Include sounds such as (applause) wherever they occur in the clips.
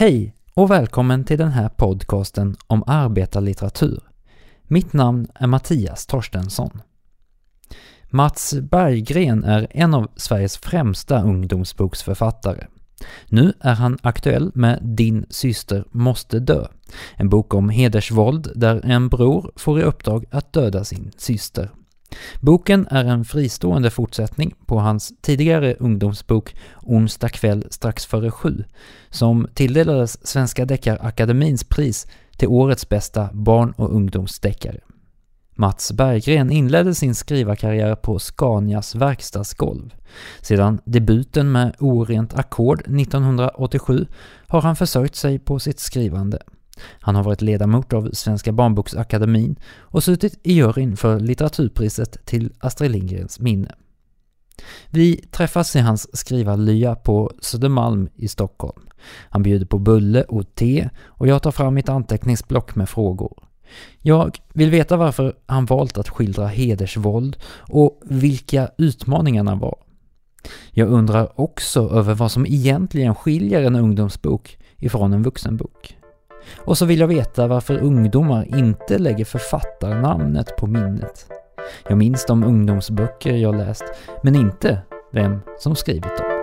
Hej och välkommen till den här podcasten om arbetarlitteratur. Mitt namn är Mattias Torstensson. Mats Berggren är en av Sveriges främsta ungdomsboksförfattare. Nu är han aktuell med Din syster måste dö, en bok om hedersvåld där en bror får i uppdrag att döda sin syster. Boken är en fristående fortsättning på hans tidigare ungdomsbok Onsdag kväll strax före sju, som tilldelades Svenska Deckarakademins pris till årets bästa barn och ungdomsdeckare. Mats Berggren inledde sin skrivarkarriär på Scanias verkstadsgolv. Sedan debuten med Orent ackord 1987 har han försörjt sig på sitt skrivande. Han har varit ledamot av Svenska barnboksakademin och suttit i juryn för litteraturpriset till Astrid Lindgrens minne. Vi träffas i hans skrivarlya på Södermalm i Stockholm. Han bjuder på bulle och te och jag tar fram mitt anteckningsblock med frågor. Jag vill veta varför han valt att skildra hedersvåld och vilka utmaningarna var. Jag undrar också över vad som egentligen skiljer en ungdomsbok ifrån en vuxenbok. Och så vill jag veta varför ungdomar inte lägger författarnamnet på minnet. Jag minns de ungdomsböcker jag läst, men inte vem som skrivit dem.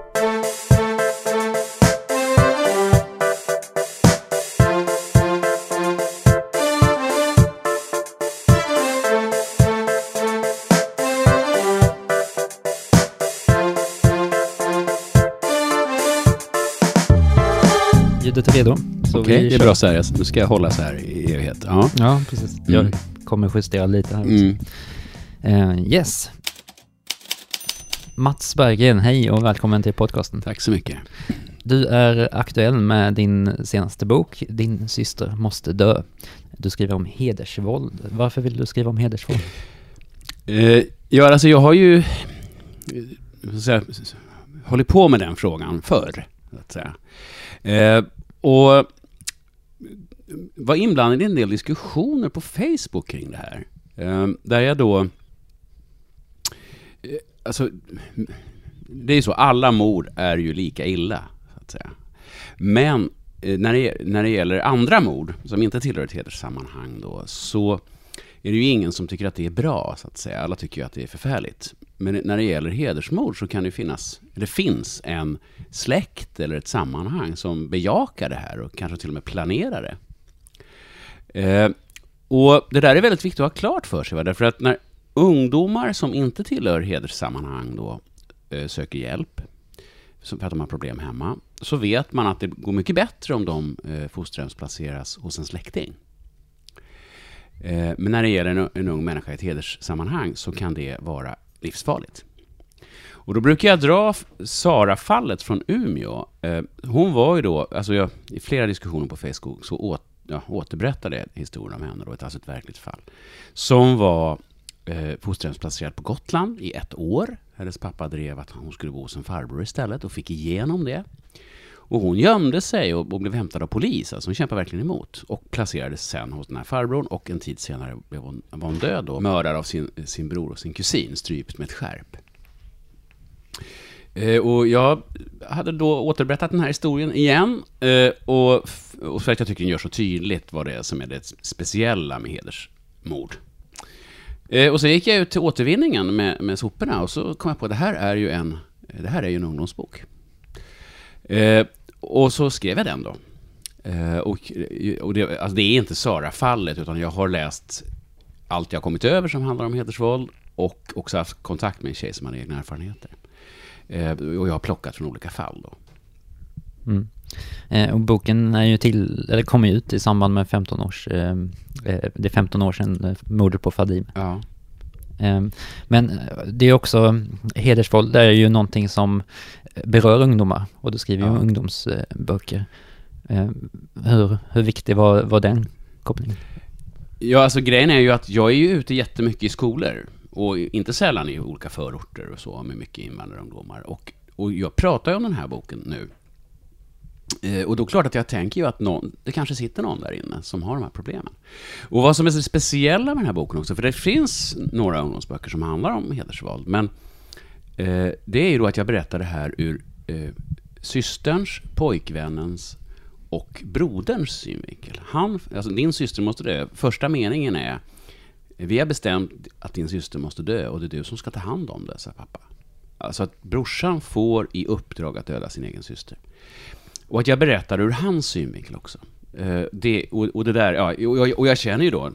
Det är bra så här. Nu ska jag hålla så här i evighet. Ja, ja precis. Jag mm. kommer justera lite här. Mm. Uh, yes. Mats Berggren, hej och välkommen till podcasten. Tack så mycket. Du är aktuell med din senaste bok, Din syster måste dö. Du skriver om hedersvåld. Varför vill du skriva om hedersvåld? Uh, ja, alltså jag har ju säga, hållit på med den frågan förr. att säga. Uh, och var inblandad i en del diskussioner på Facebook kring det här. Ehm, där jag då... Eh, alltså, det är ju så, alla mord är ju lika illa, så att säga. Men eh, när det, när det gäller andra mord, som inte tillhör ett hederssammanhang då, så är det ju ingen som tycker att det är bra, så att säga. Alla tycker ju att det är förfärligt. Men när det gäller hedersmord så kan det finnas, eller finns en släkt eller ett sammanhang som bejakar det här och kanske till och med planerar det. Eh, och det där är väldigt viktigt att ha klart för sig, va? därför att när ungdomar som inte tillhör hederssammanhang då eh, söker hjälp för att de har problem hemma, så vet man att det går mycket bättre om de eh, fosterhemsplaceras hos en släkting. Eh, men när det gäller en, en ung människa i ett hederssammanhang så kan det vara livsfarligt. Och då brukar jag dra Sara-fallet från Umeå. Eh, hon var ju då, alltså jag, i flera diskussioner på Facebook så åt, ja, återberättade historien om henne, då, alltså ett verkligt fall. Som var eh, fosterhemsplacerad på Gotland i ett år. Hennes pappa drev att hon skulle bo hos en farbror istället och fick igenom det. Och hon gömde sig och, och blev hämtad av polis, alltså hon kämpade verkligen emot. Och placerades sen hos den här farbrorn och en tid senare blev hon, var hon död då. Mördad av sin, sin bror och sin kusin, strypt med ett skärp. Eh, och jag hade då återberättat den här historien igen. Eh, och, och för att jag tycker den gör så tydligt vad det är som är det speciella med hedersmord. Eh, och så gick jag ut till återvinningen med, med soporna och så kom jag på att det här är ju en, eh, det här är ju en ungdomsbok. Eh, och så skrev jag den då. Eh, och eh, och det, alltså det är inte Sara-fallet, utan jag har läst allt jag kommit över som handlar om hedersvåld och också haft kontakt med en tjej som har egna erfarenheter. Eh, och jag har plockat från olika fall då. Mm. Eh, och boken är ju till, eller kom ut i samband med 15 års, eh, eh, det är 15 år sedan eh, mordet på Fadim. Ja. Men det är också, hedersvåld det är ju någonting som berör ungdomar och du skriver ju ja. ungdomsböcker. Hur, hur viktig var, var den kopplingen? Ja, alltså grejen är ju att jag är ju ute jättemycket i skolor och inte sällan i olika förorter och så med mycket invandrarungdomar. Och, och jag pratar ju om den här boken nu. Eh, och då är det klart att jag tänker ju att någon, det kanske sitter någon där inne som har de här problemen. Och vad som är så speciella med den här boken också, för det finns några ungdomsböcker som handlar om hedersvåld, men eh, det är ju då att jag berättar det här ur eh, systerns, pojkvännens och broderns synvinkel. Han, alltså din syster måste dö. Första meningen är vi har bestämt att din syster måste dö och det är du som ska ta hand om det, sa pappa. Alltså att brorsan får i uppdrag att döda sin egen syster. Och att jag berättar ur hans synvinkel också. Eh, det, och, och, det där, ja, och, jag, och jag känner ju då,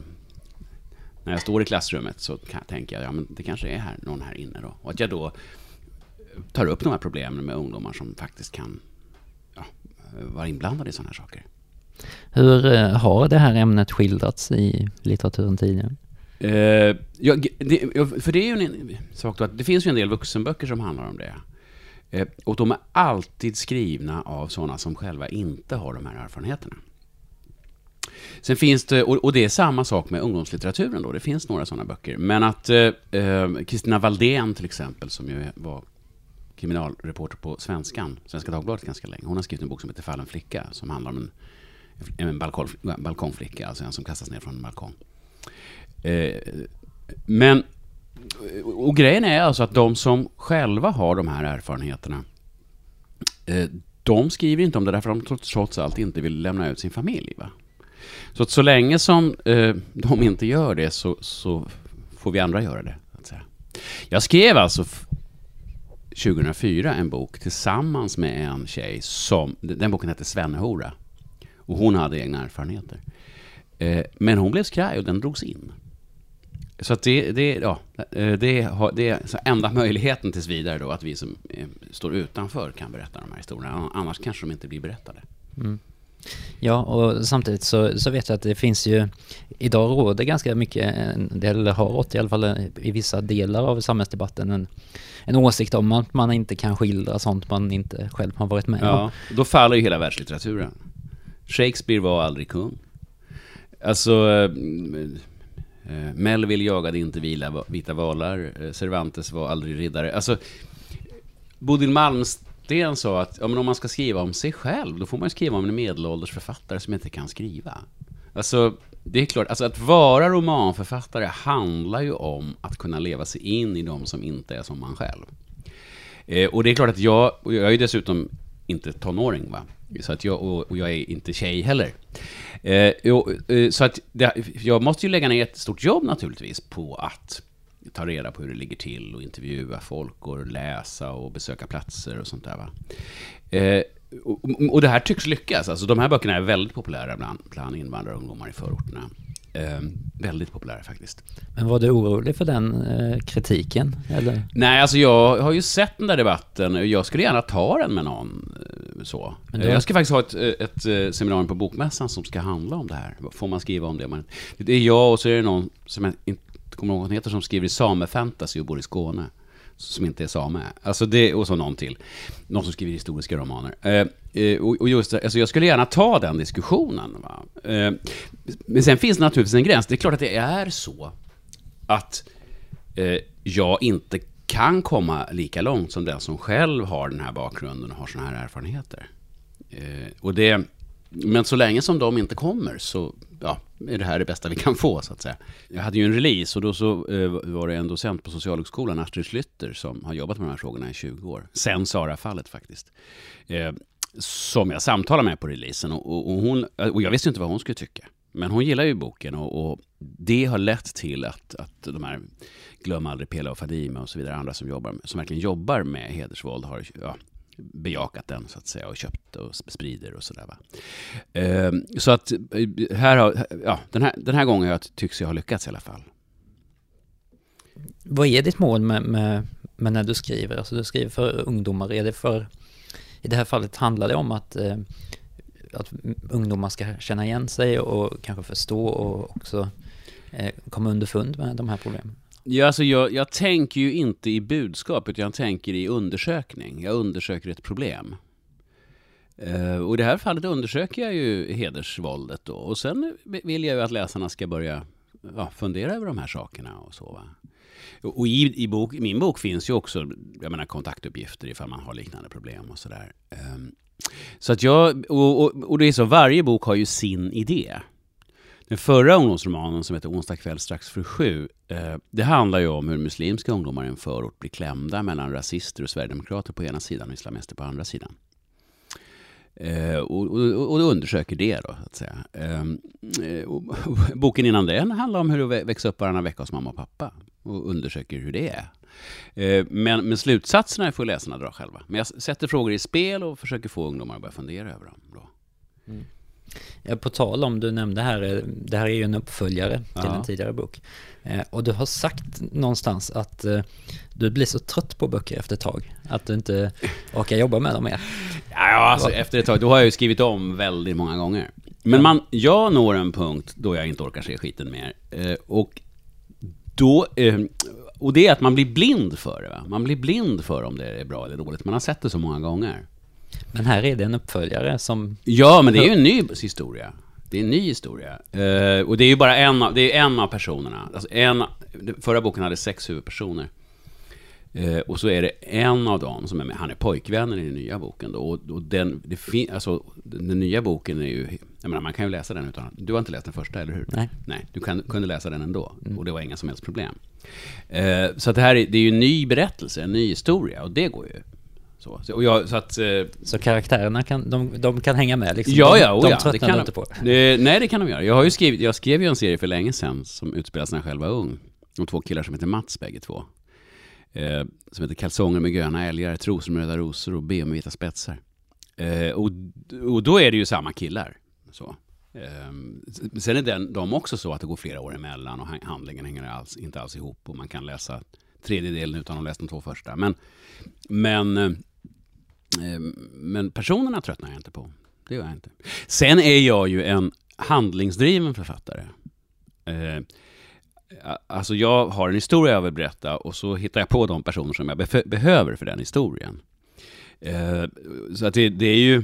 när jag står i klassrummet så kan jag tänka, ja men det kanske är här, någon här inne då. Och att jag då tar upp de här problemen med ungdomar som faktiskt kan ja, vara inblandade i sådana här saker. Hur eh, har det här ämnet skildrats i litteraturen tidigare? Uh, ja, det, för det är ju en sak då att det finns ju en del vuxenböcker som handlar om det. Eh, och de är alltid skrivna av sådana som själva inte har de här erfarenheterna. Sen finns det, och, det är samma sak med ungdomslitteraturen då, det finns några sådana böcker. Men att eh, eh, Kristina eh, Valdén till exempel, som ju var kriminalreporter på Svenskan, Svenska Dagbladet ganska länge, hon har skrivit en bok som heter Fallen flicka, som handlar om en, en balkong, balkongflicka, alltså en som kastas ner från en balkong. Eh, men, och grejen är alltså att de som själva har de här erfarenheterna, eh, de skriver inte om det därför att de trots allt inte vill lämna ut sin familj. Va? Så att så länge som eh, de inte gör det så, så får vi andra göra det. Att säga. Jag skrev alltså 2004 en bok tillsammans med en tjej som, den boken hette Svennehora. Och hon hade egna erfarenheter. Eh, men hon blev skraj och den drogs in. Så att det, det, ja, eh, det, det är enda möjligheten tills vidare då, att vi som eh, står utanför kan berätta de här historierna. Annars kanske de inte blir berättade. Mm. Ja, och samtidigt så, så vet jag att det finns ju, idag råder ganska mycket, eller har rått i alla fall i vissa delar av samhällsdebatten, en, en åsikt om att man inte kan skildra sånt man inte själv har varit med ja, om. Då faller ju hela världslitteraturen. Shakespeare var aldrig kung. Alltså, Eh, Eh, Melville jagade inte vila, vita valar. Eh, Cervantes var aldrig riddare. Alltså, Bodil Malmsten sa att ja, men om man ska skriva om sig själv, då får man skriva om en medelålders författare som inte kan skriva. Alltså, det är klart, alltså att vara romanförfattare handlar ju om att kunna leva sig in i de som inte är som man själv. Eh, och det är klart att jag, och jag är ju dessutom inte tonåring, va? Så att jag, och, och jag är inte tjej heller. Eh, och, eh, så att det, jag måste ju lägga ner ett stort jobb naturligtvis på att ta reda på hur det ligger till och intervjua folk och läsa och besöka platser och sånt där. Va? Eh, och, och, det här tycks lyckas. Alltså, de här böckerna är väldigt populära bland, bland invandrarungdomar i förorterna. Eh, väldigt populära faktiskt. Men var du orolig för den eh, kritiken? Eller? Nej, alltså jag har ju sett den där debatten. Jag skulle gärna ta den med någon. Eh, så. Har... Jag ska faktiskt ha ett, ett, seminarium på Bokmässan som ska handla om det här. Får man skriva om det? Det är jag och så är det någon som jag inte kommer ihåg vad heter som skriver i samefantasy och bor i Skåne som inte är same. Alltså det, och så någon till. Någon som skriver historiska romaner. Eh, eh och, och, just alltså jag skulle gärna ta den diskussionen. Eh, men sen finns det naturligtvis en gräns. Det är klart att det är så att eh, jag inte kan komma lika långt som den som själv har den här bakgrunden och har sådana här erfarenheter. Eh, och det, men så länge som de inte kommer så ja, är det här det bästa vi kan få, så att säga. Jag hade ju en release och då så eh, var det en docent på Socialhögskolan, Astrid Schlytter, som har jobbat med de här frågorna i 20 år. Sen Sara-fallet faktiskt. Eh, som jag samtalade med på releasen och, och, och, hon, eh, och jag visste inte vad hon skulle tycka. Men hon gillar ju boken och, och det har lett till att, att de här Glöm aldrig Pela och Fadime och så vidare, andra som, jobbar, som verkligen jobbar med hedersvåld har ja, bejakat den så att säga och köpt och sprider och sådär. Eh, så att eh, här har, ja, den här, den här gången jag tycks jag ha lyckats i alla fall. Vad är ditt mål med, med, med, när du skriver? Alltså du skriver för ungdomar, är det för, i det här fallet handlar det om att, eh, att ungdomar ska känna igen sig och kanske förstå och också eh, komma underfund med de här problemen? Ja, alltså jag, jag tänker ju inte i budskap, utan jag tänker i undersökning. Jag undersöker ett problem. Uh, och i det här fallet undersöker jag ju hedersvåldet då. Och sen vill jag ju att läsarna ska börja ja, fundera över de här sakerna och så. Va? Och i, i, bok, min bok finns ju också jag menar, kontaktuppgifter ifall man har liknande problem och sådär. Um, ehm, så att jag, och, och, och det är så, varje bok har ju sin idé. Den förra ungdomsromanen som heter Onsdag kväll strax för sju, eh, det handlar ju om hur muslimska ungdomar i en förort blir klämda mellan rasister och sverigedemokrater på ena sidan och islamister på andra sidan. Eh, och, och, och undersöker det då, att säga. Ehm, eh, och, boken innan den handlar om hur det växer upp varannan vecka hos mamma och pappa. Och undersöker hur det är. Men, men slutsatserna får läsarna dra själva. Men jag sätter frågor i spel och försöker få ungdomar att börja fundera över dem. Då. Mm. Ja, på tal om, du nämnde här, eh, det här är ju en uppföljare till ja. en tidigare bok. Eh, och du har sagt någonstans att eh, du blir så trött på böcker efter ett tag, att du inte orkar jobba med dem mer. Ja, alltså efter ett tag, då har jag ju skrivit om väldigt många gånger. Men man, jag når en punkt då jag inte orkar se skiten mer. Eh, och då, eh, och det är att man blir blind för det. Va? Man blir blind för om det är bra eller dåligt. Man har sett det så många gånger. Men här är det en uppföljare som... Ja, men det är ju en ny historia. Det är en ny historia. Uh, och det är ju bara en av, det är en av personerna. Alltså en, förra boken hade sex huvudpersoner. Uh, och så är det en av dem som är med. Han är pojkvännen i den nya boken. Då. Och, och den, det fin, alltså, den nya boken är ju... Jag menar, man kan ju läsa den utan... Du har inte läst den första, eller hur? Nej. Nej, du kan, kunde läsa den ändå. Mm. Och det var inga som helst problem. Uh, så att det här är, det är ju en ny berättelse, en ny historia. Och det går ju. Så, och jag, så, att, eh, så karaktärerna kan, de, de kan hänga med liksom? Ja, ja, de, de ja, det kan inte på det, Nej, det kan de göra. Jag har ju skrivit, jag skrev ju en serie för länge sedan som utspelar sig när jag själv var ung. De två killar som heter Mats bägge två. Eh, som heter Kalsonger med gröna älgar, Trosor med röda rosor och B med vita spetsar. Eh, och, och då är det ju samma killar. Så. Eh, sen är den, de också så att det går flera år emellan och handlingen hänger alls, inte alls ihop och man kan läsa tredjedelen utan att ha läst de två första. Men, men eh, Ehm, men personerna tröttnar jag inte på. Det gör jag inte. Sen är jag ju en handlingsdriven författare. Ehm, alltså jag har en historia jag vill berätta och så hittar jag på de personer som jag behöver för den historien. Ehm, så att det, det är ju...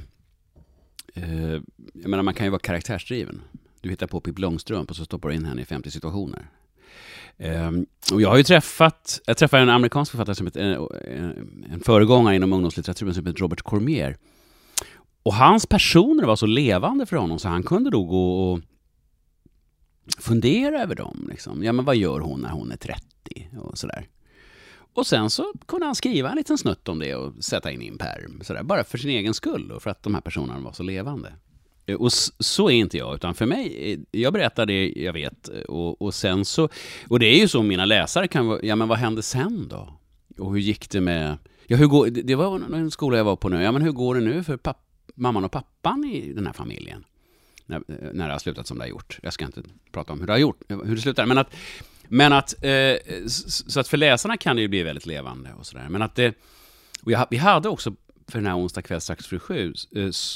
Jag menar, man kan ju vara karaktärsdriven. Du hittar på Pippi Långstrump och så stoppar du in henne i 50 situationer. Um, och jag har ju träffat, jag träffade en amerikansk författare som heter, en, en föregångare inom ungdomslitteraturen som heter Robert Cormier. Och hans personer var så levande för honom så han kunde då gå och fundera över dem. Liksom. Ja, men vad gör hon när hon är 30? Och sådär. Och sen så kunde han skriva en liten snutt om det och sätta in i en pärm. Sådär, bara för sin egen skull och för att de här personerna var så levande. Eh, och så är inte jag, utan för mig, eh, jag berättar det jag vet. Eh, och, och sen så, och det är ju så mina läsare kan vara, ja men vad hände sen då? Och hur gick det med, ja hur går, det var en skola jag var på nu, ja men hur går det nu för papp, mamman och pappan i den här familjen? När, när det har slutat som det har gjort. Jag ska inte prata om hur det har gjort, hur det slutar, men att, men att, eh, så att för läsarna kan det ju bli väldigt levande och sådär. Men att det, och jag, vi hade också för den här onsdag kväll strax före sju,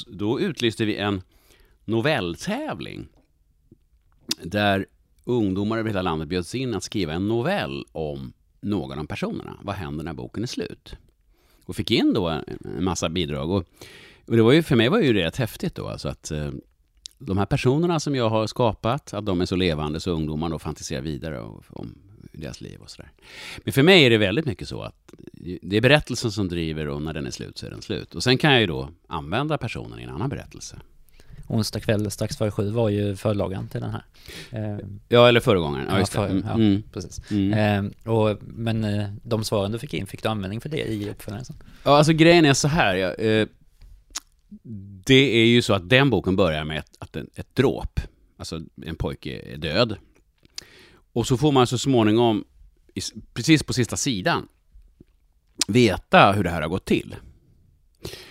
då utlyste vi en novelltävling där ungdomar över hela landet bjöds in att skriva en novell om någon av personerna. Vad händer när boken är slut? Och fick in då en massa bidrag. Och, och det var ju, för mig var det ju rätt häftigt då, alltså att eh, de här personerna som jag har skapat, att de är så levande så ungdomar då fantiserar vidare om deras liv och sådär. Men för mig är det väldigt mycket så att det är berättelsen som driver och när den är slut så är den slut. Och sen kan jag ju då använda personen i en annan berättelse onsdag kväll strax före sju var ju förlagan till den här. Ja, eller föregångaren. Ja, just ja, för, ja, mm. precis. Mm. Eh, och, men eh, de svaren du fick in, fick du användning för det i uppföljaren? Ja, alltså grejen är så här. Ja, eh, det är ju så att den boken börjar med ett, att en, ett dråp. Alltså en pojke är död. Och så får man så småningom, precis på sista sidan, veta hur det här har gått till.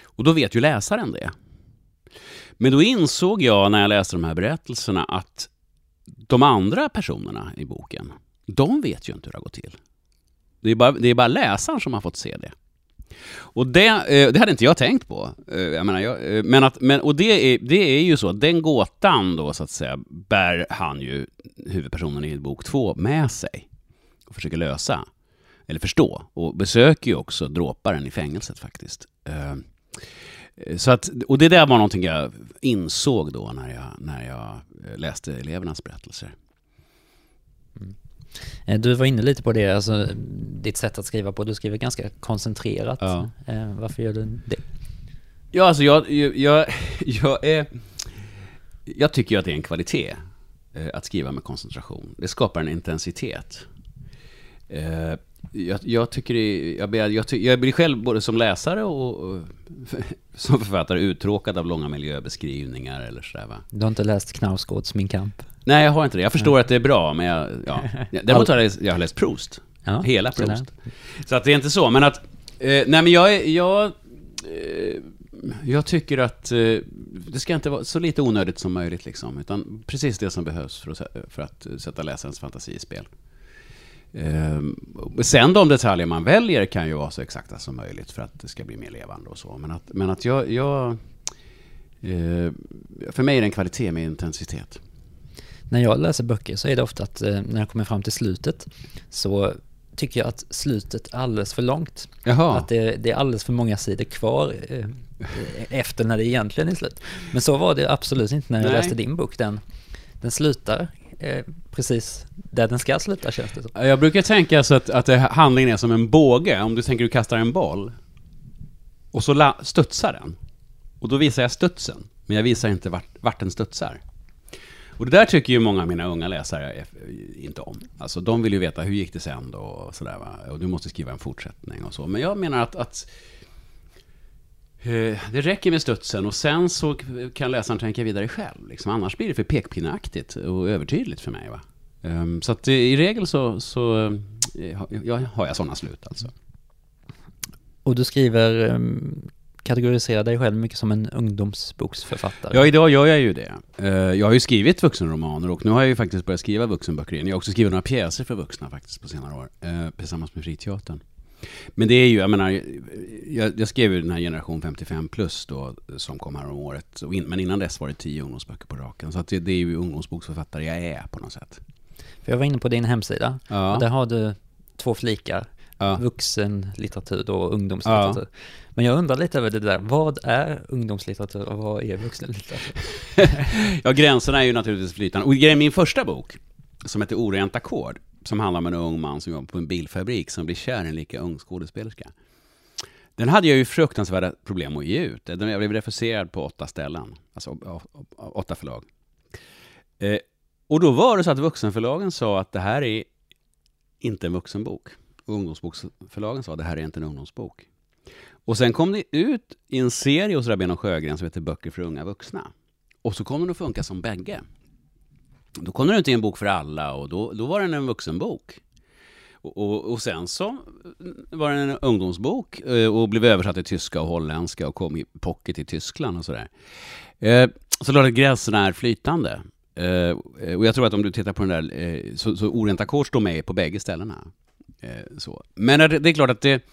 Och då vet ju läsaren det. Men då insåg jag när jag läste de här berättelserna att de andra personerna i boken, de vet ju inte hur det har gått till. Det är bara, det är bara läsaren som har fått se det. Och det, eh, det hade inte jag tänkt på. Eh, jag menar, jag, eh, men att, men, och det är, det är ju så, den gåtan då så att säga, bär han ju, huvudpersonen i bok två, med sig. Och försöker lösa. Eller förstå. Och besöker ju också dråparen i fängelset faktiskt. Så att, och det där var någonting jag insåg då när jag, när jag läste elevernas berättelser. Mm. Eh, du var inne lite på det, alltså ditt sätt att skriva på. Du skriver ganska koncentrerat. Ja. Eh, varför gör du det? Ja, alltså jag, jag, jag är... Jag tycker ju att det är en kvalitet eh, att skriva med koncentration. Det skapar en intensitet. Jag, jag tycker det, jag, blir, jag, jag blir själv både som läsare och, och (laughs) som författare uttråkad av långa miljöbeskrivningar eller sådär va. Du har inte läst Knausgårds Min kamp? Nej, jag har inte det. Jag förstår att det är bra, men jag, ja. (laughs) Däremot har jag, läst, jag har läst Proust. Ja, Hela sådär. Proust. Så att det är inte så, men att... Eh, nej, men jag, jag, eh, jag tycker att eh, det ska inte vara så lite onödigt som möjligt, liksom. Utan precis det som behövs för att, för att sätta läsarens fantasi i spel. Eh, sen de detaljer man väljer kan ju vara så exakta som möjligt för att det ska bli mer levande och så. Men att, men att jag... jag eh, för mig är det en kvalitet med intensitet. När jag läser böcker så är det ofta att eh, när jag kommer fram till slutet så tycker jag att slutet är alldeles för långt. Jaha. Att det, det är alldeles för många sidor kvar eh, efter när det egentligen är slut. Men så var det absolut inte när jag Nej. läste din bok. Den, den slutar eh, precis där den ska sluta känns det som. Jag brukar tänka så att, att det, handlingen är som en båge. Om du tänker du kastar en boll och så la, studsar den. Och då visar jag studsen, men jag visar inte vart, vart den studsar. Och det där tycker ju många av mina unga läsare inte om. Alltså de vill ju veta hur gick det sen då och sådär va. Och du måste skriva en fortsättning och så. Men jag menar att, att det räcker med studsen och sen så kan läsaren tänka vidare själv. Liksom. Annars blir det för pekpinneaktigt och övertydligt för mig. Va? Ehm, Så att eh, i regel så, så eh, har- jag, har jag sådana slut alltså. Och du skriver, eh, kategoriserar dig själv mycket som en ungdomsboksförfattare. Ja, idag gör jag ju det. Eh, Jag har ju skrivit vuxenromaner och nu har jag ju faktiskt börjat skriva vuxenböcker igen. Jag har också skrivit några pjäser för vuxna faktiskt på senare år, eh, tillsammans med Friteatern. Men det är ju, jag menar, jag, jag skrev ju den här generation 55 plus då, som kom här om året. In, men innan dess var det tio ungdomsböcker på raken. Så att det, det är ju ungdomsboksförfattare jag är på något sätt. För jag var inne på din hemsida Ja. och där har du två flikar. Ja. Vuxenlitteratur och ungdomslitteratur. Men jag undrar lite över det där. Vad är ungdomslitteratur och vad är vuxenlitteratur? (laughs) Ja, gränserna är ju naturligtvis flytande. Och min första bok, som heter Orent ackord, som handlar om en ung man som jobbar på en bilfabrik som blir kär i en lika ung skådespelerska. Den hade jag ju fruktansvärda problem att ge ut. Jag blev refuserad på åtta ställen, alltså åtta förlag. Eh, och då var det så att vuxenförlagen sa att det här är inte en vuxenbok. Och ungdomsboksförlagen sa att det här är inte en ungdomsbok. Och sen kom det ut i en serie hos Rabén och Sjögren som heter Böcker för unga vuxna. Och så kom den att funka som bägge. Då kom den ut i en bok för alla och då, då var den en vuxenbok. Och, och, och sen så mm, var den en ungdomsbok eh, och blev översatt till tyska och holländska och kom i pocket i Tyskland och sådär. Eh, Så gränserna är flytande. Eh, Och jag tror att om du tittar på den där, eh, så, så Orent ackord står med på bägge ställena. Eh, Så. Men det det är klart att det,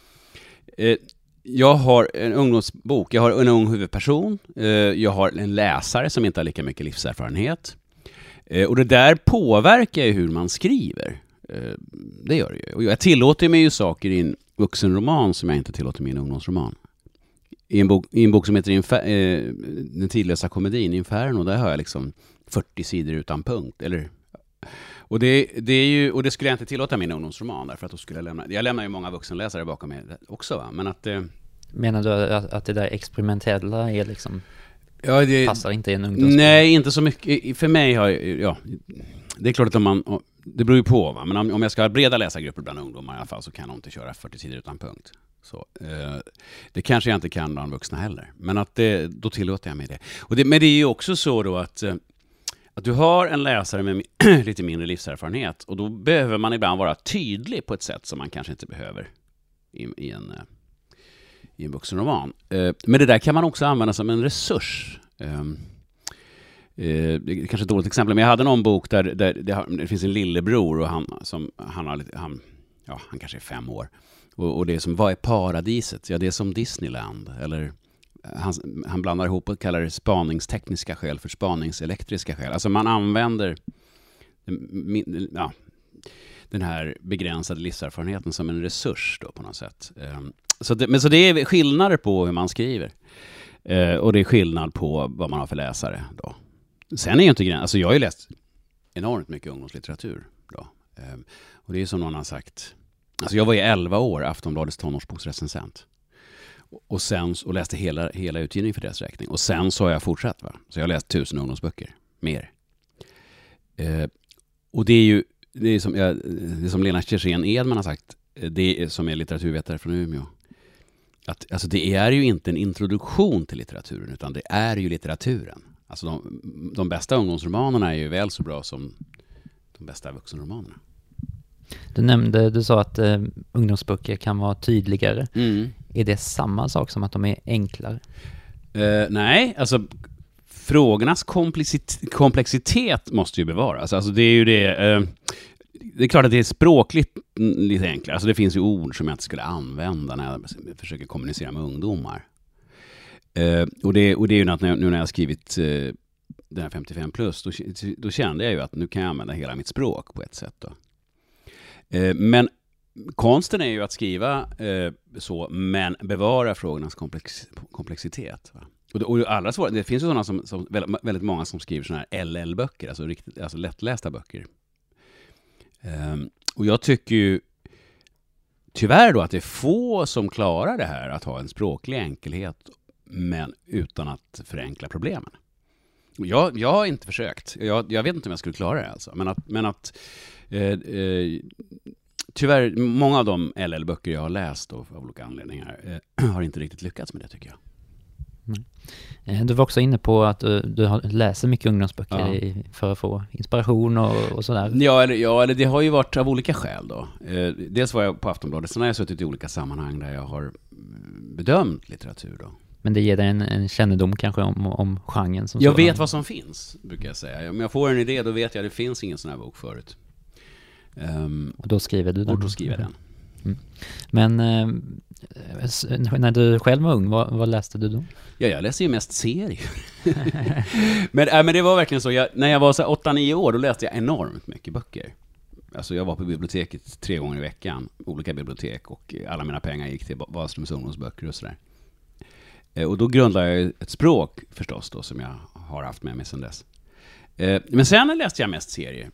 eh, jag har en ungdomsbok, jag har en ung huvudperson, eh, jag har en läsare som inte har lika mycket livserfarenhet. Eh, Och det där påverkar ju hur man skriver. Eh, Det gör det ju. Och jag tillåter mig ju saker i en vuxenroman som jag inte tillåter mig i en ungdomsroman. I en bok, i en bok som heter Infer- eh, Den tidlösa komedin, Inferno, där har jag liksom 40 sidor utan punkt. Eller och det, det är ju, och det skulle jag inte tillåta i min ungdomsroman, därför att då skulle jag lämna, jag lämnar ju många vuxenläsare bakom mig också va, men att eh, Menar du att, att det där experimentella är liksom, Ja, det, passar inte i en ungdomsbok? nej, inte så mycket. För mig har ja, det är klart att om man, det beror ju på va, men om, om jag ska ha breda läsargrupper bland ungdomar i alla fall så kan nog inte köra 40 sidor utan punkt. Så, eh, det kanske jag inte kan bland vuxna heller, men att det, då tillåter jag mig det. Och det. Men det är ju också så då att, eh, att du har en läsare med (clears throat) lite mindre livserfarenhet och då behöver man ibland vara tydlig på ett sätt som man kanske inte behöver i, i en eh, i en vuxenroman. roman. Eh, men det där kan man också använda som en resurs. Ehm, eh, det är kanske ett dåligt exempel, men jag hade någon bok där, där det, finns en lillebror och han, som, han, har lite, han, ja, han kanske är fem år. Och, och det är som, vad är paradiset? Ja, det är som Disneyland. Eller han, han blandar ihop och kallar det spaningstekniska skäl för spaningselektriska skäl. Alltså man använder ja, den här begränsade livserfarenheten som en resurs då på något sätt. Ehm, så det, men så det är skillnader på hur man skriver. Eh, och det är skillnad på vad man har för läsare då. Sen är ju inte gränsen, alltså jag har ju läst enormt mycket ungdomslitteratur då. Eh, och det är som någon har sagt, alltså jag var ju 11 år Aftonbladets tonårsboksrecensent. Och- sen och läste hela, hela utgivningen för deras räkning. Och sen så har jag fortsatt va. Så jag har läst tusen ungdomsböcker, mer. Eh, och det är ju, det är som, jag, det är som Lena Kersén Edman har sagt, eh, det är, som är litteraturvetare från Umeå, att alltså det är ju inte en introduktion till litteraturen, utan det är ju litteraturen. Alltså de, de bästa ungdomsromanerna är ju väl så bra som de bästa vuxenromanerna. Du nämnde, du sa att eh, ungdomsböcker kan vara tydligare. Mm. Är det samma sak som att de är enklare? Eh, nej, alltså frågornas komplexitet, komplexitet måste ju bevaras. Alltså det är ju det... Eh, det är klart att det är språkligt mm, lite enklare. Alltså det finns ju ord som jag inte skulle använda när jag försöker kommunicera med ungdomar. Eh, och, det, och det är ju att nu när jag har skrivit eh, den här 55 plus, då, då, kände jag ju att nu kan jag använda hela mitt språk på ett sätt. Då. Eh, men konsten är ju att skriva eh, så, men bevara frågornas komplex, komplexitet. Va? Och, det, och allra svåra, det finns ju sådana som, som, väldigt många som skriver sådana här LL-böcker, alltså, riktigt, alltså lättlästa böcker. Ehm, och jag tycker ju tyvärr då att det är få som klarar det här, att ha en språklig enkelhet, men utan att förenkla problemen. Jag, jag har inte försökt. Jag, jag vet inte om jag skulle klara det alltså. Men att, men att eh, eh, tyvärr, många av de LL-böcker jag har läst då, av olika anledningar eh, (clears throat) har inte riktigt lyckats med det tycker jag. Mm. Du var också inne på att du, du läser mycket ungdomsböcker ja. i, för att få inspiration och, och, sådär. Ja eller, ja, eller det har ju varit av olika skäl då. Eh, dels var jag på Aftonbladet, sen har jag suttit i olika sammanhang där jag har bedömt litteratur då. Men det ger dig en, en kännedom kanske om, om genren som Jag sådan. vet vad som finns, brukar jag säga. Om jag får en idé, då vet jag att det finns ingen sån här bok förut. Um, och då skriver du den? Och då skriver jag den. Mm. Men eh, Eh, när du själv var ung, vad, vad, läste du då? Ja, jag läste ju mest serier. (laughs) men, äh, men det var verkligen så, jag, när jag var 8-9 år, då läste jag enormt mycket böcker. Alltså jag var på biblioteket tre gånger i veckan, olika bibliotek, och alla mina pengar gick till Wahlströms ungdomsböcker och sådär. Eh, och då grundlade jag ett språk förstås då, som jag har haft med mig sedan dess. Eh, men sen läste jag mest serier,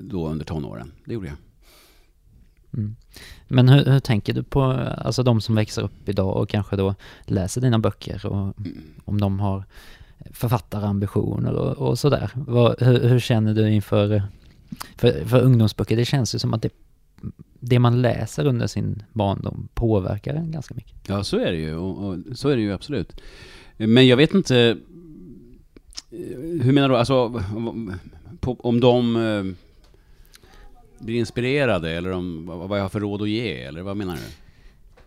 då under tonåren. Det gjorde jag. Mm. Men hur, hur, tänker du på alltså de som växer upp idag och kanske då läser dina böcker och mm. om de har författarambitioner och, och sådär. hur, hur, känner du inför för, för ungdomsböcker? Det känns ju som att det, det man läser under sin barndom påverkar en ganska mycket. Ja, så är det ju och, och så är det ju absolut. Men jag vet inte hur menar du? Alltså, om de eh, blir inspirerade eller om vad jag har för råd att ge eller vad menar du?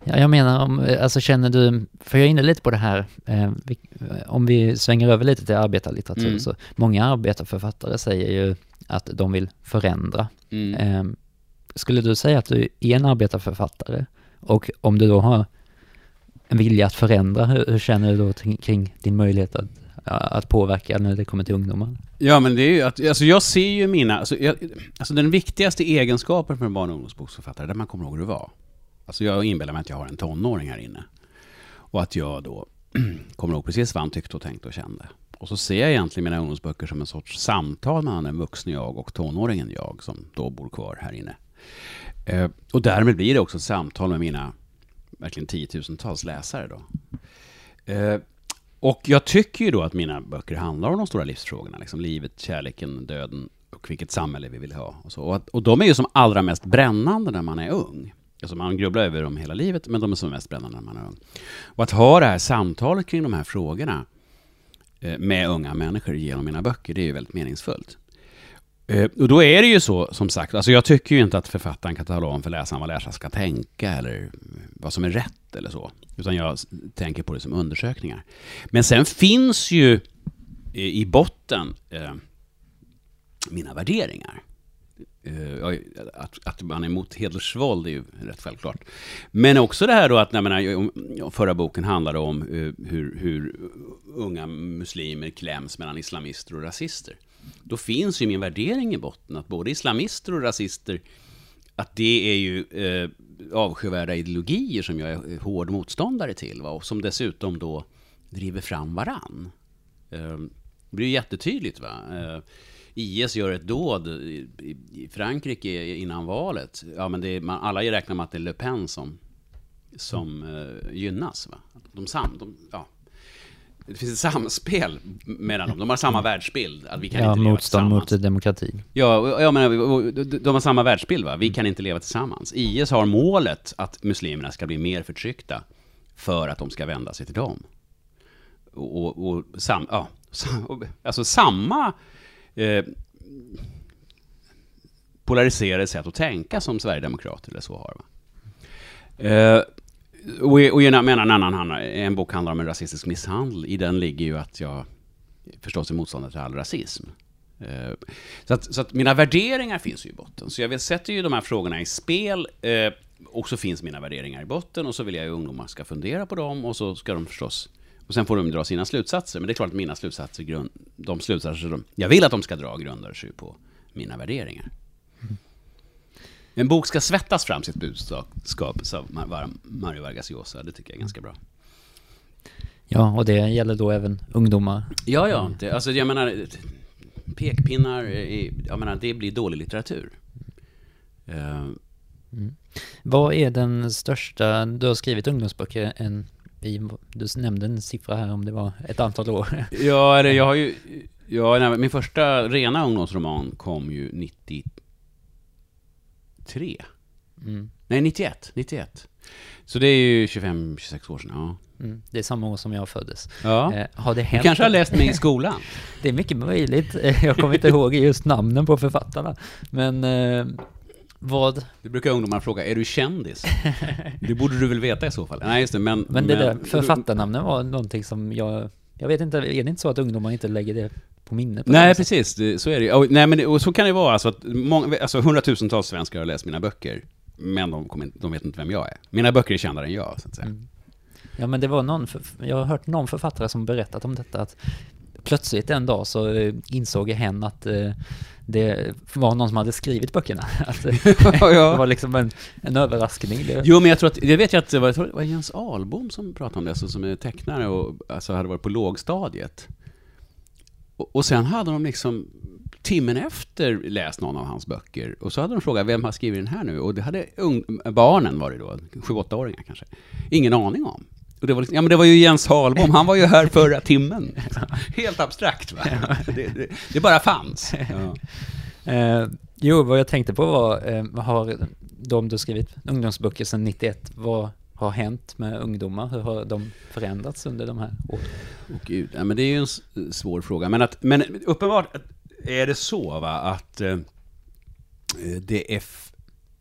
Ja, jag menar om, alltså känner du, för jag är inne lite på det här, eh, vi, om vi svänger över lite till arbetarlitteratur, mm. så många arbetarförfattare säger ju att de vill förändra. Mm. Eh, skulle du säga att du är en arbetarförfattare? Och om du då har en vilja att förändra, hur, hur känner du då kring din möjlighet att att påverka när det kommer till ungdomar? Ja, men det är ju att, alltså jag ser ju mina, alltså, jag, alltså den viktigaste egenskapen för en barn och ungdomsboksförfattare, där man kommer ihåg hur det var. Alltså jag inbillar mig att jag har en tonåring här inne. Och att jag då (clears throat) kommer ihåg precis vad han tyckte och tänkte och kände. Och så ser jag egentligen mina ungdomsböcker som en sorts samtal mellan den vuxne jag och tonåringen jag, som då bor kvar här inne. Eh, och därmed blir det också ett samtal med mina verkligen tiotusentals läsare då. Eh, och jag tycker ju då att mina böcker handlar om de stora livsfrågorna, liksom livet, kärleken, döden och vilket samhälle vi vill ha. Och, så. Och, att, och de är ju som allra mest brännande när man är ung. Alltså man grubblar över dem hela livet, men de är som mest brännande när man är ung. Och att ha det här samtalet kring de här frågorna eh, med unga människor genom mina böcker, det är ju väldigt meningsfullt. Eh, och då är det ju så, som sagt, alltså jag tycker ju inte att författaren kan tala om för läsaren vad läsaren ska tänka eller vad som är rätt eller så. Utan jag tänker på det som undersökningar. Men sen finns ju eh, i botten eh, mina värderingar. Eh, att, att man är emot hedersvåld är ju rätt självklart. Men också det här då att, jag menar, förra boken handlade om eh, hur, hur unga muslimer kläms mellan islamister och rasister då finns ju min värdering i botten, att både islamister och rasister, att det är ju eh, avskyvärda ideologier som jag är hård motståndare till, va? och som dessutom då driver fram varann. Eh, det blir ju jättetydligt. Va? Eh, IS gör ett dåd i, Frankrike innan valet. Ja, men är, man, alla räknar med att det är Le Pen som, som eh, gynnas. Va? De, sam, de, ja, det finns ett samspel mellan dem. De har samma världsbild. Att vi kan Ja, inte leva motstånd mot demokrati. Ja, jag menar, de har samma världsbild va? Vi kan inte leva tillsammans. IS har målet att muslimerna ska bli mer förtryckta för att de ska vända sig till dem. Och, och, sam, ja, (laughs) alltså samma eh, polariserade sätt att tänka som Sverigedemokrater eller så har. Va? Eh, och, och jag menar en annan, handlar- en bok handlar om en rasistisk misshandel. I den ligger ju att jag förstås är motståndare till all rasism. Eh, så att, så att mina värderingar finns ju i botten. Så jag sätter ju de här frågorna i spel, eh, och så finns mina värderingar i botten, och så vill jag att ungdomar ska fundera på dem, och så ska de förstås... Och sen får de dra sina slutsatser, men det är klart att mina slutsatser, grund, de slutsatser de, jag vill att de ska dra grundar sig på mina värderingar. En bok ska svettas fram sitt budskap, sa Mar- Mario Vargas Llosa. Det tycker jag är ganska bra. Ja, och det gäller då även ungdomar. Ja, ja. Det, alltså, jag menar, pekpinnar, är- jag menar, det blir dålig litteratur. Eh, Vad är den största, du har skrivit ungdomsböcker, en, du nämnde en siffra här om det var ett antal år. Ja, eller jag har ju... Ja, nej, min första rena ungdomsroman kom ju 93. Mm. Nej, 91. 91. Så det är ju 25-26 år sedan. Ja. Mm. Det är samma år som jag föddes. ja. Eh, har det Du hänt? kanske har läst mig i skolan? (laughs) Det är mycket möjligt. Eh, Jag kommer inte ihåg just namnen på författarna. Men eh, vad... Det brukar ungdomar fråga, är du kändis? Det borde du väl veta i så fall? Nej, just det, men... Men det där författarnamnen var någonting som jag... Jag vet inte, är det inte så att ungdomar inte lägger det på minne? På Nej, precis. Det, så är det och, Nej, men det, och så kan det vara. Alltså, att många, alltså hundratusentals svenskar har läst mina böcker. Men de, inte- de vet inte vem jag är. Mina böcker är kändare än jag, så att säga. Mm. Ja men det var någon, jag har hört någon författare som berättat om detta att plötsligt en dag så eh, insåg hen att eh, det var någon som hade skrivit böckerna. (laughs) Att eh, (laughs) det var liksom en, en överraskning. Jo, men jag tror att, det vet jag att det var, jag det var Jens Ahlbom som pratade om det, alltså, som är tecknare och alltså, hade varit på lågstadiet. Och, och sen hade de liksom timmen efter läst någon av hans böcker och så hade de frågat vem har skrivit den här nu? Och det hade ung, barnen var det då, sju åttaåringar kanske, ingen aning om. Och det var, liksom, ja, men det var ju Jens Ahlbom, han var ju här förra timmen. (laughs) Helt abstrakt va? Det, det, det bara fanns. (laughs) Ja. eh, jo, vad jag tänkte på var, eh, har de du skrivit ungdomsböcker sedan 91, vad har hänt med ungdomar? Hur har de förändrats under de här åren? Oh, gud, ja, men det är ju en svår fråga. Men, att, men uppenbart är det så va, att eh, det är, f-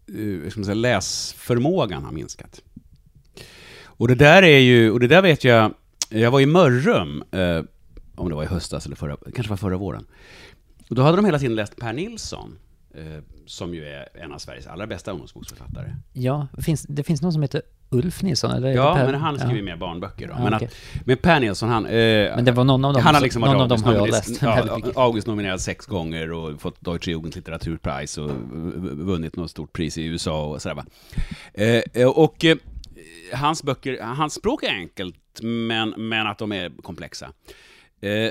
eh, hur ska man säga, läsförmågan har minskat. Och det där är ju, och det där vet jag, jag var i Mörrum, eh, om det var i höstas eller förra, kanske var förra våren. Och då hade de hela tiden läst Per Nilsson, som ju är en av Sveriges allra bästa ungdomsboksförfattare. Ja, finns, det finns någon som heter Ulf Nilsson? Eller Ja, Per- men han skriver ja. mer barnböcker då. Ja, men, okej. att, men Per Nilsson, han... Eh, Men det var någon av dem, han har som- liksom någon av dem har jag läst. Ja. August nominerad sex gånger och fått Deutsche Jugendlitteraturpreis och vunnit något stort pris i USA och sådär va. Eh, och eh, hans böcker, hans språk är enkelt, men, men att de är komplexa. Eh,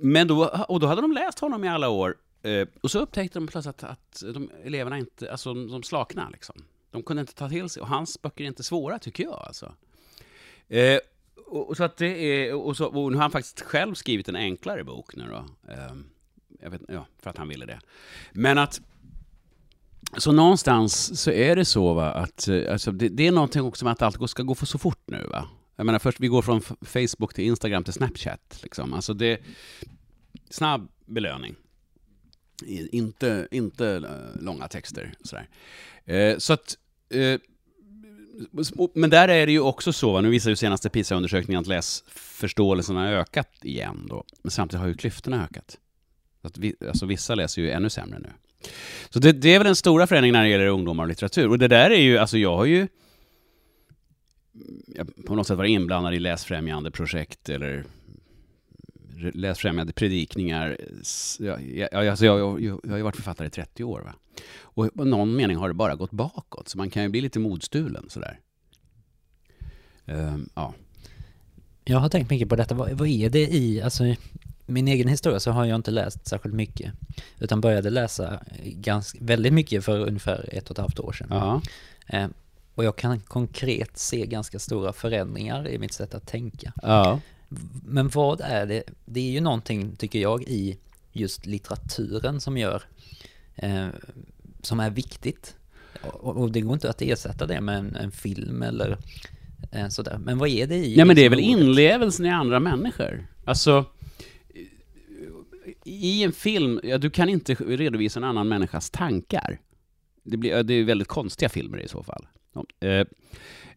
men då, och då hade de läst honom i alla år, eh, och så upptäckte de plötsligt att, att de, eleverna inte, alltså de slaknade liksom. De kunde inte ta till sig, och hans böcker är inte svåra tycker jag alltså. Eh, och, och så att det är, och, så, och nu har han faktiskt själv skrivit en enklare bok nu då. Eh, jag vet, ja, för att han ville det. Men att, så någonstans så är det så va, att eh, alltså, det, det är någonting också med att allt ska gå för så fort nu va. Jag menar först, vi går från Facebook till Instagram till Snapchat liksom. Alltså det, snabb belöning. Inte, inte eh, långa texter sådär. Eh, så att, eh, men där är det ju också så, va? nu visar ju senaste PISA-undersökningen att läsförståelsen har ökat igen då. Men samtidigt har ju klyftorna ökat. Så att vi, alltså vissa läser ju ännu sämre nu. Så det, det är väl den stora förändringen när det gäller ungdomar och litteratur. Och det där är ju, alltså jag har ju jag på något sätt varit inblandad i läsfrämjande projekt eller läsfrämjande predikningar. S- Ja, ja, alltså jag, jag, jag har ju varit författare i 30 år. Va? Och i någon mening har det bara gått bakåt, så man kan ju bli lite modstulen sådär. Ehm, ja. Jag har tänkt mycket på detta. Vad, vad är det i, alltså min egen historia så har jag inte läst särskilt mycket. Utan började läsa ganska, väldigt mycket för ungefär ett och ett halvt år sedan. Ja. Eh, och jag kan konkret se ganska stora förändringar i mitt sätt att tänka. ja. Men vad är det? Det är ju någonting, tycker jag, i just litteraturen som gör, eh, som är viktigt. Och, och, det går inte att ersätta det med en, en film eller eh, sådär. Men vad är det i? Ja, men det är väl liksom ordet? inlevelsen i andra människor. Alltså, i en film, ja, du kan inte redovisa en annan människas tankar. Det, blir, det är väldigt konstiga filmer i så fall. Ja, eh,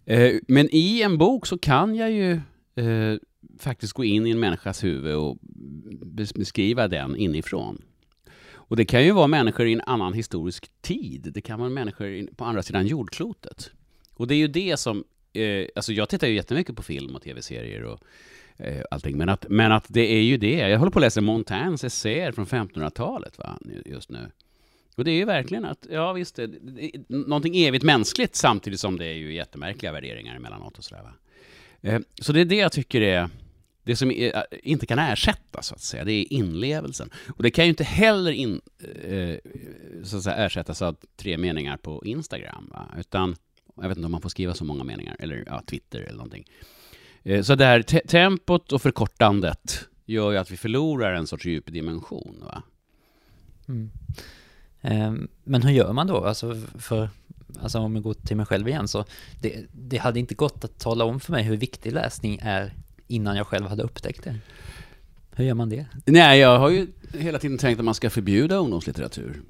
eh, men i en bok så kan jag ju eh, faktiskt gå in i en människas huvud och beskriva den inifrån. Och det kan ju vara människor i en annan historisk tid. Det kan vara människor på andra sidan jordklotet. Och det är ju det som, eh, alltså jag tittar ju jättemycket på film och tv-serier och eh, allting, men att, men att det är ju det. Jag håller på att läsa Montaignes essäer från 1500-talet va, just nu. Och det är ju verkligen att, ja visst, det, det någonting evigt mänskligt samtidigt som det är ju jättemärkliga värderingar emellanåt och sådär va. Eh, så det är det jag tycker är, det som är, eh, inte kan ersättas så att säga, det är inlevelsen. Och det kan ju inte heller in, eh, så att säga, ersättas av tre meningar på Instagram, va? utan jag vet inte om man får skriva så många meningar, eller ja, Twitter eller någonting. Så det här te- tempot och förkortandet gör ju att vi förlorar en sorts djup dimension. Va? Mm. Men hur gör man då? Alltså, för, alltså om vi går till mig själv igen så det, det hade inte gått att tala om för mig hur viktig läsning är innan jag själv hade upptäckt det. Hur gör man det? Nej, jag har ju hela tiden tänkt att man ska förbjuda ungdomslitteratur.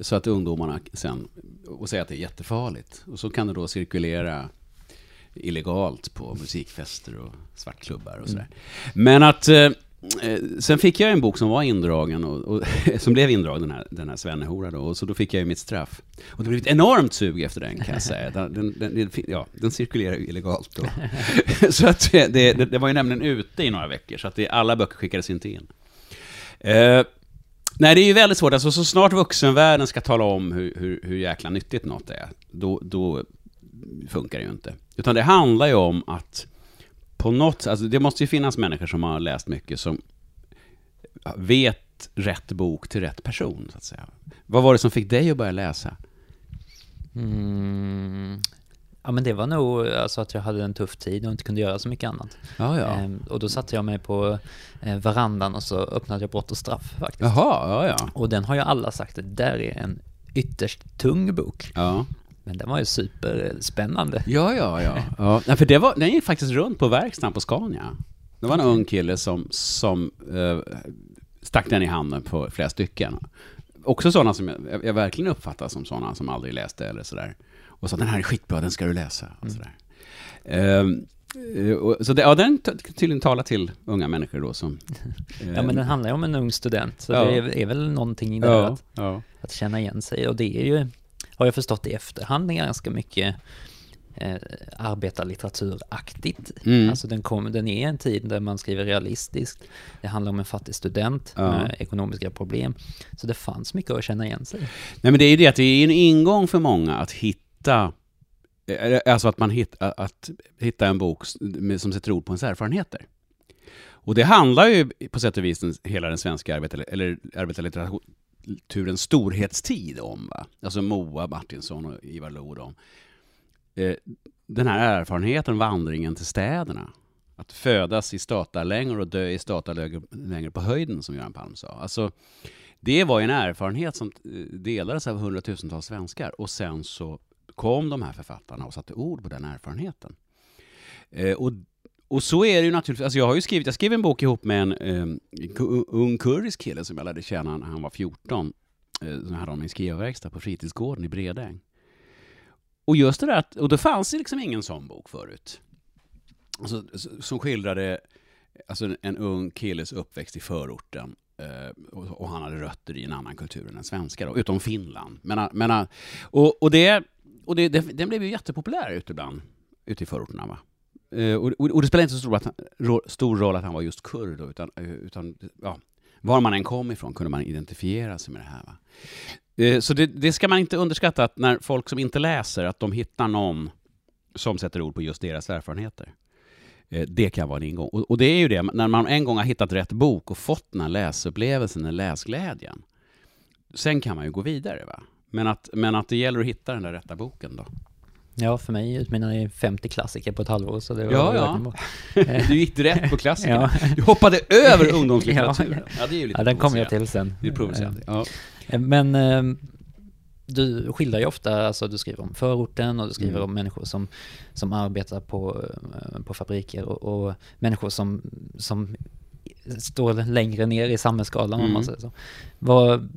Så att ungdomarna sen, och säga att det är jättefarligt. Och så kan det då cirkulera illegalt på musikfester och svartklubbar och sådär. Men att, eh, sen fick jag en bok som var indragen, och, och (laughs) som blev indragen, den här, den här Svennehora då, och så då fick jag ju mitt straff. Och det blev ett enormt sug efter den kan jag säga. (laughs) Den, den, den, ja, den cirkulerar ju illegalt då. (laughs) så att det, det, det var ju nämligen ute i några veckor, så att det, alla böcker skickades inte in. Eh, nej, det är ju väldigt svårt. Alltså, så snart vuxenvärlden ska tala om hur, hur, hur jäkla nyttigt något är, då, då funkar det ju inte. Utan det handlar ju om att på något alltså det måste ju finnas människor som har läst mycket som vet rätt bok till rätt person, så att säga. Vad var det som fick dig att börja läsa? Mm. Ja men det var nog alltså att jag hade en tuff tid och inte kunde göra så mycket annat. Ja, ja. Ehm, och då satte jag mig på eh, verandan och så öppnade jag Brott och straff faktiskt. Jaha, ja, ja. Och den har ju alla sagt, det där är en ytterst tung bok. Ja, Men den var ju superspännande. ja, ja. ja. ja. Nej, för det var, den gick faktiskt runt på verkstaden på Scania. Det var en ung kille som, som eh, stack den i handen på flera stycken. Också sådana som jag, jag verkligen uppfattar som sådana som aldrig läste eller sådär. Och sa den här är skitbra, den ska du läsa. Och sådär. Ehm, eh, och, så det, ja, den tydligen talar till unga människor då som... (laughs) Ja men den handlar ju om en ung student, så Ja. det är, är väl någonting i det ja, att, ja. att känna igen sig. Och det är ju, har jag förstått i efterhand, ganska mycket eh, arbetarlitteraturaktigt. Mm. Alltså den, kom, den är en tid där man skriver realistiskt. Det handlar om en fattig student Ja. med ekonomiska problem. Så det fanns mycket att känna igen sig. Nej men det är ju det att det är en ingång för många att hitta Alltså att man hittar att hitta en bok som sätter ord på ens erfarenheter. Och det handlar ju på sätt och vis den, hela den svenska arbetar, eller litteraturens storhetstid om. Va? Alltså Moa Martinsson och Ivar Lo. Eh, den här erfarenheten, vandringen till städerna. Att födas i statarlängor och dö i statarlängor på höjden, som Göran Palm sa. Alltså, det var en erfarenhet som eh, delades av hundratusentals svenskar och sen så kom de här författarna och satte ord på den erfarenheten. Eh, och, och så är det ju naturligtvis, alltså jag har ju skrivit, jag skrev en bok ihop med en eh, ung kurdisk kille som jag lärde känna när han var 14. Eh, som hade honom i en skrivarverkstad på fritidsgården i Bredäng. Och just det där, att, och då fanns det liksom ingen sån bok förut. Alltså, som skildrade alltså en, ung killes uppväxt i förorten eh, och, och han hade rötter i en annan kultur än den svenska, då, utom Finland. Men, men, och, och, det, och det, det, den blev ju jättepopulär ute bland, ute i förorterna. Va? Eh, och, och, och det spelade inte så stor, att, han- stor roll att han var just kurd, då, utan, eh, utan ja, var man än kom ifrån kunde man identifiera sig med det här. Va? Eh, så det, det ska man inte underskatta, att när folk som inte läser, att de hittar någon som sätter ord på just deras erfarenheter. Det kan vara en ingång. Och, och det är ju det, när man en gång har hittat rätt bok och fått den här läsupplevelsen, den läsglädjen. Sen kan man ju gå vidare. Va? Men, att, men att det gäller att hitta den där rätta boken då. Ja, för mig utmynnade i 50 klassiker på ett halvår, så det var Ja, ja. (laughs) Du gick direkt på klassikerna. (laughs) Ja. Du hoppade över (laughs) ungdomslitteraturen. Ja. Ja, det är ju lite Ja, den kommer jag till sen. Det är provocerande. Ja. Men eh, du skildrar ju ofta, alltså du skriver om förorten och du skriver Mm. om människor som, som arbetar på, eh, på fabriker och, och människor som, som står längre ner i samhällsskalan om Mm. man säger så. Vad,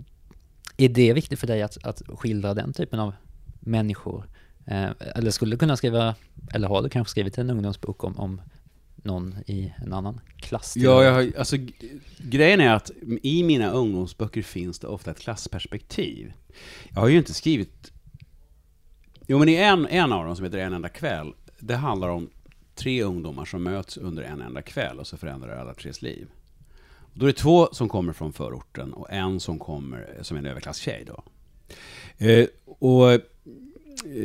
är det viktigt för dig att, att skildra den typen av människor? Eh, eller skulle du kunna skriva, eller har du kanske skrivit en ungdomsbok om, om någon i en annan klass? Ja, jag har, alltså, grejen är att i mina ungdomsböcker finns det ofta ett klassperspektiv. Jag har ju inte skrivit... Jo, men i en, en av dem som heter En enda kväll, det handlar om tre ungdomar som möts under en enda kväll och så förändrar alla tres liv. Då är det två som kommer från förorten och en som kommer som en överklasstjej då. Eh, och,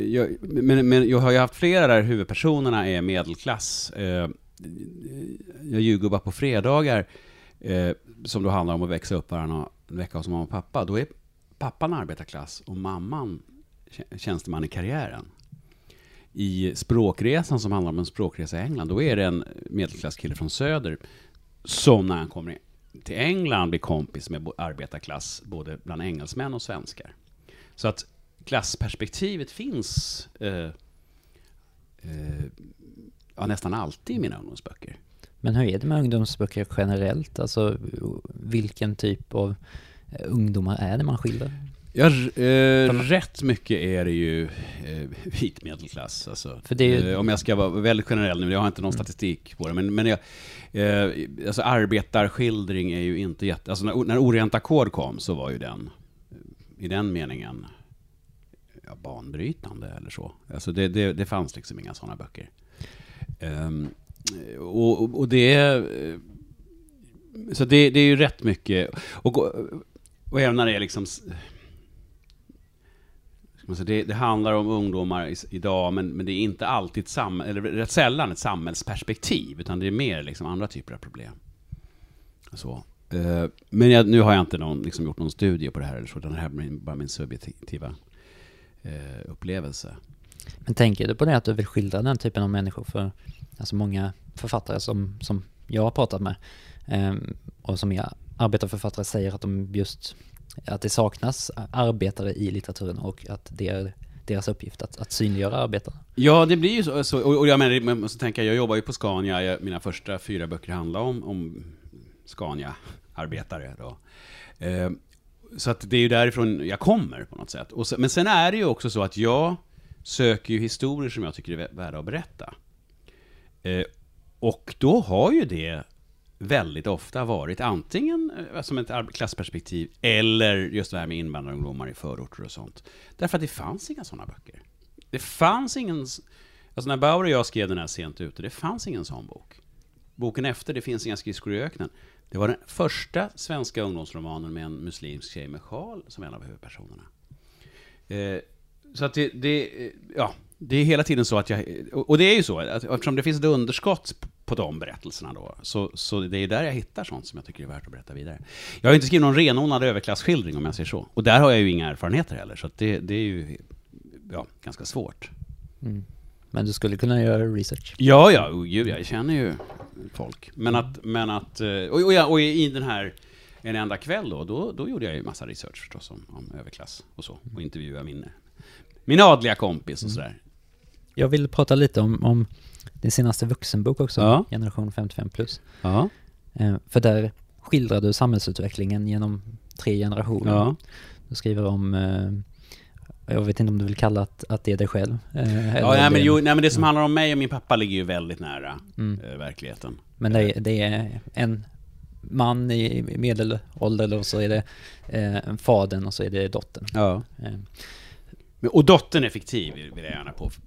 jag, men, men jag har ju haft flera där huvudpersonerna är medelklass. Eh, jag ljuger bara på fredagar, eh, som då handlar om att växa upp varannan vecka hos mamma och pappa. Då är pappan arbetarklass och mamman tjänsteman i karriären. I Språkresan som handlar om en språkresa i England, då är det en medelklasskille från söder som när han kommer till England blir kompis med arbetarklass, både bland engelsmän och svenskar. Så att klassperspektivet finns eh, eh, ja, nästan alltid i mina ungdomsböcker. Men hur är det med ungdomsböcker generellt? Alltså vilken typ av eh, ungdomar är det man skildrar? Ja, eh, rätt mycket är det ju eh, vit medelklass. Alltså. Ju- Mm. eh, om jag ska vara väldigt generell nu, jag har inte någon statistik på det, men, men jag, eh, alltså arbetarskildring är ju inte jätte... Alltså när, när Orient Accord kom så var ju den, i den meningen, ja, banbrytande eller så. Alltså det, det, det fanns liksom inga sådana böcker. Um, och, och, och det... Så det, det är ju rätt mycket, och, och även när det är liksom det, det handlar om ungdomar i, idag, men, men det är inte alltid ett sam, eller rätt sällan ett samhällsperspektiv, utan det är mer liksom andra typer av problem. Så. Eh, men jag, nu har jag inte någon, liksom, gjort någon studie på det här, eller så, utan det här är min- bara min subjektiva upplevelse. Men tänker du på det att du vill skildra den typen av människor för alltså många författare som, som jag har pratat med ehm, och som jag arbetarförfattare säger att de just att det saknas arbetare i litteraturen och att det är deras uppgift att, att synliggöra arbetare. Ja, det blir ju så. så och, och jag menar, man måste tänka, jag jobbar ju på Scania, jag, mina första fyra böcker handlar om, om Scania-arbetare. Då. Eh, så att det är ju därifrån jag kommer på något sätt. Och så, men sen är det ju också så att jag söker ju historier som jag tycker är värda att berätta. Eh, och då har ju det väldigt ofta varit antingen eh, som ett klassperspektiv eller just det här med invandrarungdomar i förorter och sånt. Därför att det fanns inga sådana böcker. Det fanns ingen... Alltså när Bauer och jag skrev den här sent ute, det fanns ingen sån bok. Boken efter, Det finns inga skridskor i öknen, det var den första svenska ungdomsromanen med en muslimsk tjej med sjal som en av huvudpersonerna. Eh, så att det, det, eh, ja, det är hela tiden så att jag, och och det är ju så, att eftersom det finns ett underskott på de berättelserna då, så, så det är där jag hittar sånt som jag tycker är värt att berätta vidare. Jag har ju inte skrivit någon renodlad överklassskildring om jag säger så. Och där har jag ju inga erfarenheter heller, så att det, det är ju ja, ganska svårt. Mm. Men du skulle kunna göra research. Ja, ja, oh, gud, jag känner ju folk. Men att, men att, eh, och, och, ja, och i den här en enda kväll då, då, då gjorde jag ju massa research förstås om, om överklass och så, och intervjuade min, min adliga kompis och sådär. Jag vill prata lite om, om din senaste vuxenbok också, Ja. Generation 55 plus. Ja, Eh, för där skildrar du samhällsutvecklingen genom tre generationer. ja. Du skriver om, eh, jag vet inte om du vill kalla att, att det är dig själv? Eh, ja nej, men, det- jo, nej, men det som handlar om mig och min pappa ligger ju väldigt nära Mm. eh, verkligheten. Men det är, det är en man i i medelålder och så är det eh, fadern och så är det dottern. Ja. Eh, och dottern är fiktiv, vill jag gärna påpeka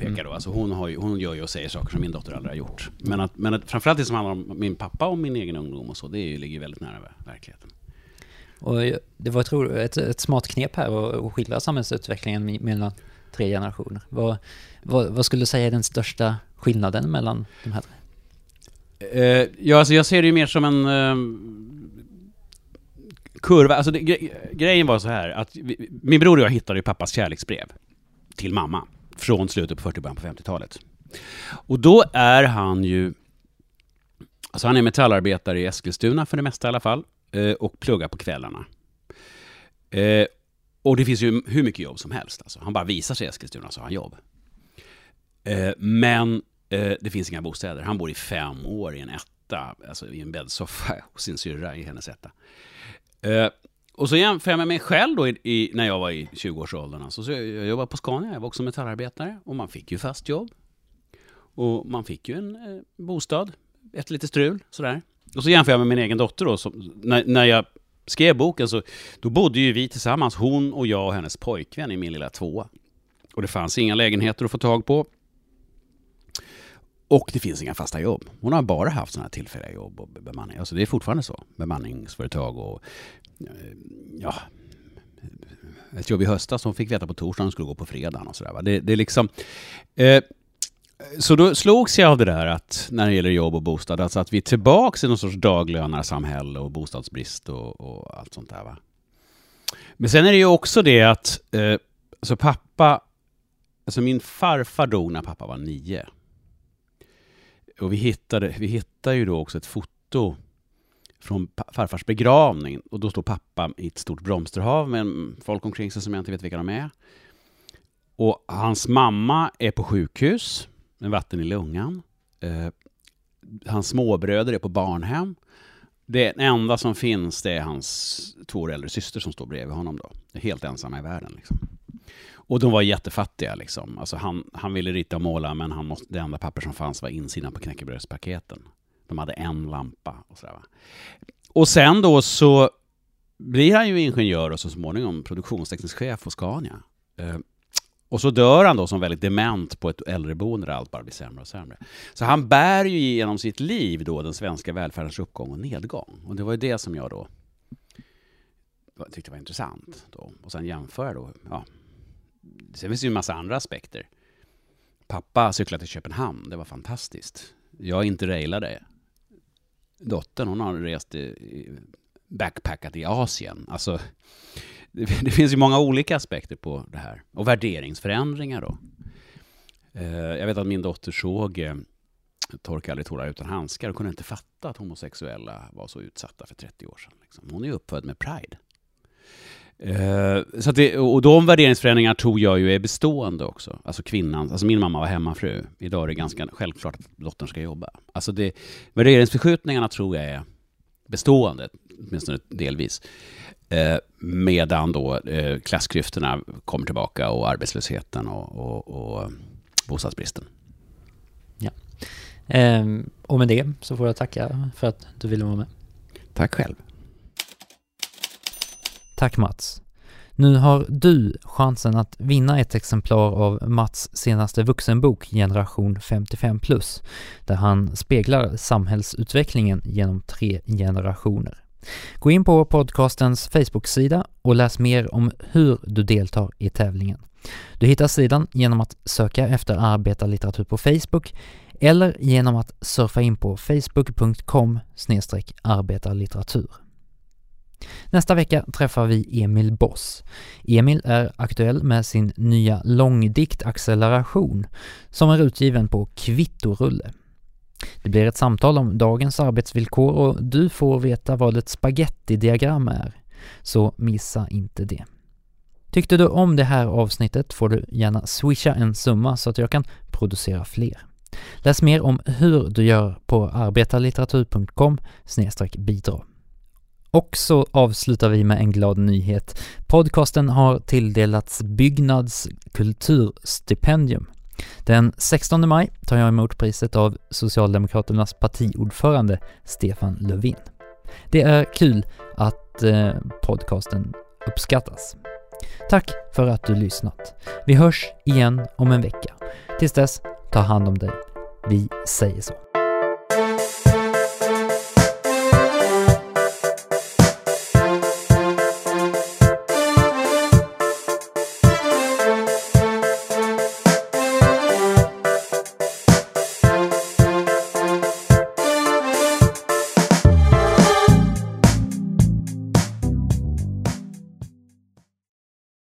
Mm. då. Alltså hon, har ju, hon gör ju och säger saker som min dotter aldrig har gjort. Men, att, men att, framförallt det som handlar om min pappa och min egen ungdom och så, det är ju, ligger väldigt nära ver- verkligheten och det var tror, ett, ett smart knep här att skilja samhällsutvecklingen mellan tre generationer. Vad, vad, vad skulle du säga är den största skillnaden mellan de här tre? Eh, ja, alltså jag ser det ju mer som en eh, kurva. Alltså det, gre, grejen var så här att vi, min bror och jag hittade ju pappas kärleksbrev till mamma. från slutet på 40 början på 50-talet. Och då är han ju... Alltså han är metallarbetare i Eskilstuna för det mesta i alla fall. Eh, och pluggar på kvällarna. Eh, och det finns ju hur mycket jobb som helst. Alltså. Han bara visar sig i Eskilstuna så har han jobb. Eh, men det finns inga bostäder. Han bor i fem år i en etta, alltså i en bäddsoffa (laughs) hos sin syrra i hennes etta. Och så jämför jag med mig själv då i, i, när jag var i 20-årsåldern. Alltså, så jag, jag jobbade på Scania, jag var också metallarbetare och man fick ju fast jobb. Och man fick ju en eh, bostad, ett lite strul sådär. Och så jämför jag med min egen dotter då. Som, när, när jag skrev boken så då bodde ju vi tillsammans, hon och jag och hennes pojkvän i min lilla tvåa. Och det fanns inga lägenheter att få tag på. Och det finns inga fasta jobb. Hon har bara haft sådana här tillfälliga jobb och bemanning. Alltså det är fortfarande så. Bemanningsföretag och eh, ja, ett jobb i höstas som fick veta på torsdagen skulle gå på fredagen och sådär. Det, det är liksom... Eh, så då slogs jag av det där att när det gäller jobb och bostad, alltså att vi är tillbaka i någon sorts daglönarsamhälle och bostadsbrist och, och, allt sånt där. Va? Men sen är det ju också det att, eh, alltså pappa, alltså min farfar dog när pappa var nio. Och vi hittade, vi hittade ju då också ett foto från farfars begravning och då står pappa i ett stort blomsterhav med folk omkring sig som jag inte vet vilka de är. Och hans mamma är på sjukhus med vatten i lungan. Eh, hans småbröder är på barnhem. Det enda som finns det är hans två år äldre syster som står bredvid honom då. Helt ensamma i världen liksom. Och de var jättefattiga liksom. Alltså han, han ville rita och måla men han måste, det enda papper som fanns var insidan på knäckebrödspaketen. De hade en lampa och sådär va. Och sen då så blir han ju ingenjör och så småningom produktionsteknisk chef på Scania. Eh, och så dör han då som väldigt dement på ett äldreboende där allt bara blir sämre och sämre. Så han bär ju genom sitt liv då den svenska välfärdens uppgång och nedgång. Och det var ju det som jag då tyckte var intressant. Då. Och sen jämföra då, ja. Sen finns det ju en massa andra aspekter. Pappa cyklade till Köpenhamn, det var fantastiskt. Jag interrailade. Dottern, hon har rest i, backpackat i Asien. Alltså, (laughs) det, finns ju många olika aspekter på det här. Och värderingsförändringar då. Eh, jag vet att min dotter såg eh, Torka aldrig tårar utan handskar och kunde inte fatta att homosexuella var så utsatta för 30 år sedan. Liksom. Hon är uppfödd med pride. Uh, så det, och de värderingsförändringarna tror jag ju är bestående också. Alltså kvinnan, alltså min mamma var hemmafru. Idag är det ganska självklart att dottern ska jobba. Alltså det, värderingsförskjutningarna tror jag är bestående, åtminstone delvis. Eh, medan då eh, klassklyftorna kommer tillbaka och arbetslösheten och, och, och bostadsbristen. Ja. Eh, och med det så får jag tacka för att du ville vara med. Tack själv. Tack Mats. Nu har du chansen att vinna ett exemplar av Mats senaste vuxenbok Generation 55 plus, där han speglar samhällsutvecklingen genom tre generationer. Gå in på podcastens Facebook-sida och läs mer om hur du deltar i tävlingen. Du hittar sidan genom att söka efter arbetarlitteratur på Facebook eller genom att surfa in på facebook.com arbetarlitteratur. Nästa vecka träffar vi Emil Boss. Emil är aktuell med sin nya långdikt Acceleration som är utgiven på Kvittorulle. Det blir ett samtal om dagens arbetsvillkor och du får veta vad ett spagettidiagram är. Så missa inte det. Tyckte du om det här avsnittet får du gärna swisha en summa så att jag kan producera fler. Läs mer om hur du gör på arbetarlitteratur.com bidra. Och så avslutar vi med en glad nyhet. Podcasten har tilldelats Byggnads kulturstipendium. Den 16 maj tar jag emot priset av Socialdemokraternas partiordförande Stefan Löfven. Det är kul att eh, podcasten uppskattas. Tack för att du lyssnat. Vi hörs igen om en vecka. Tills dess, ta hand om dig. Vi säger så.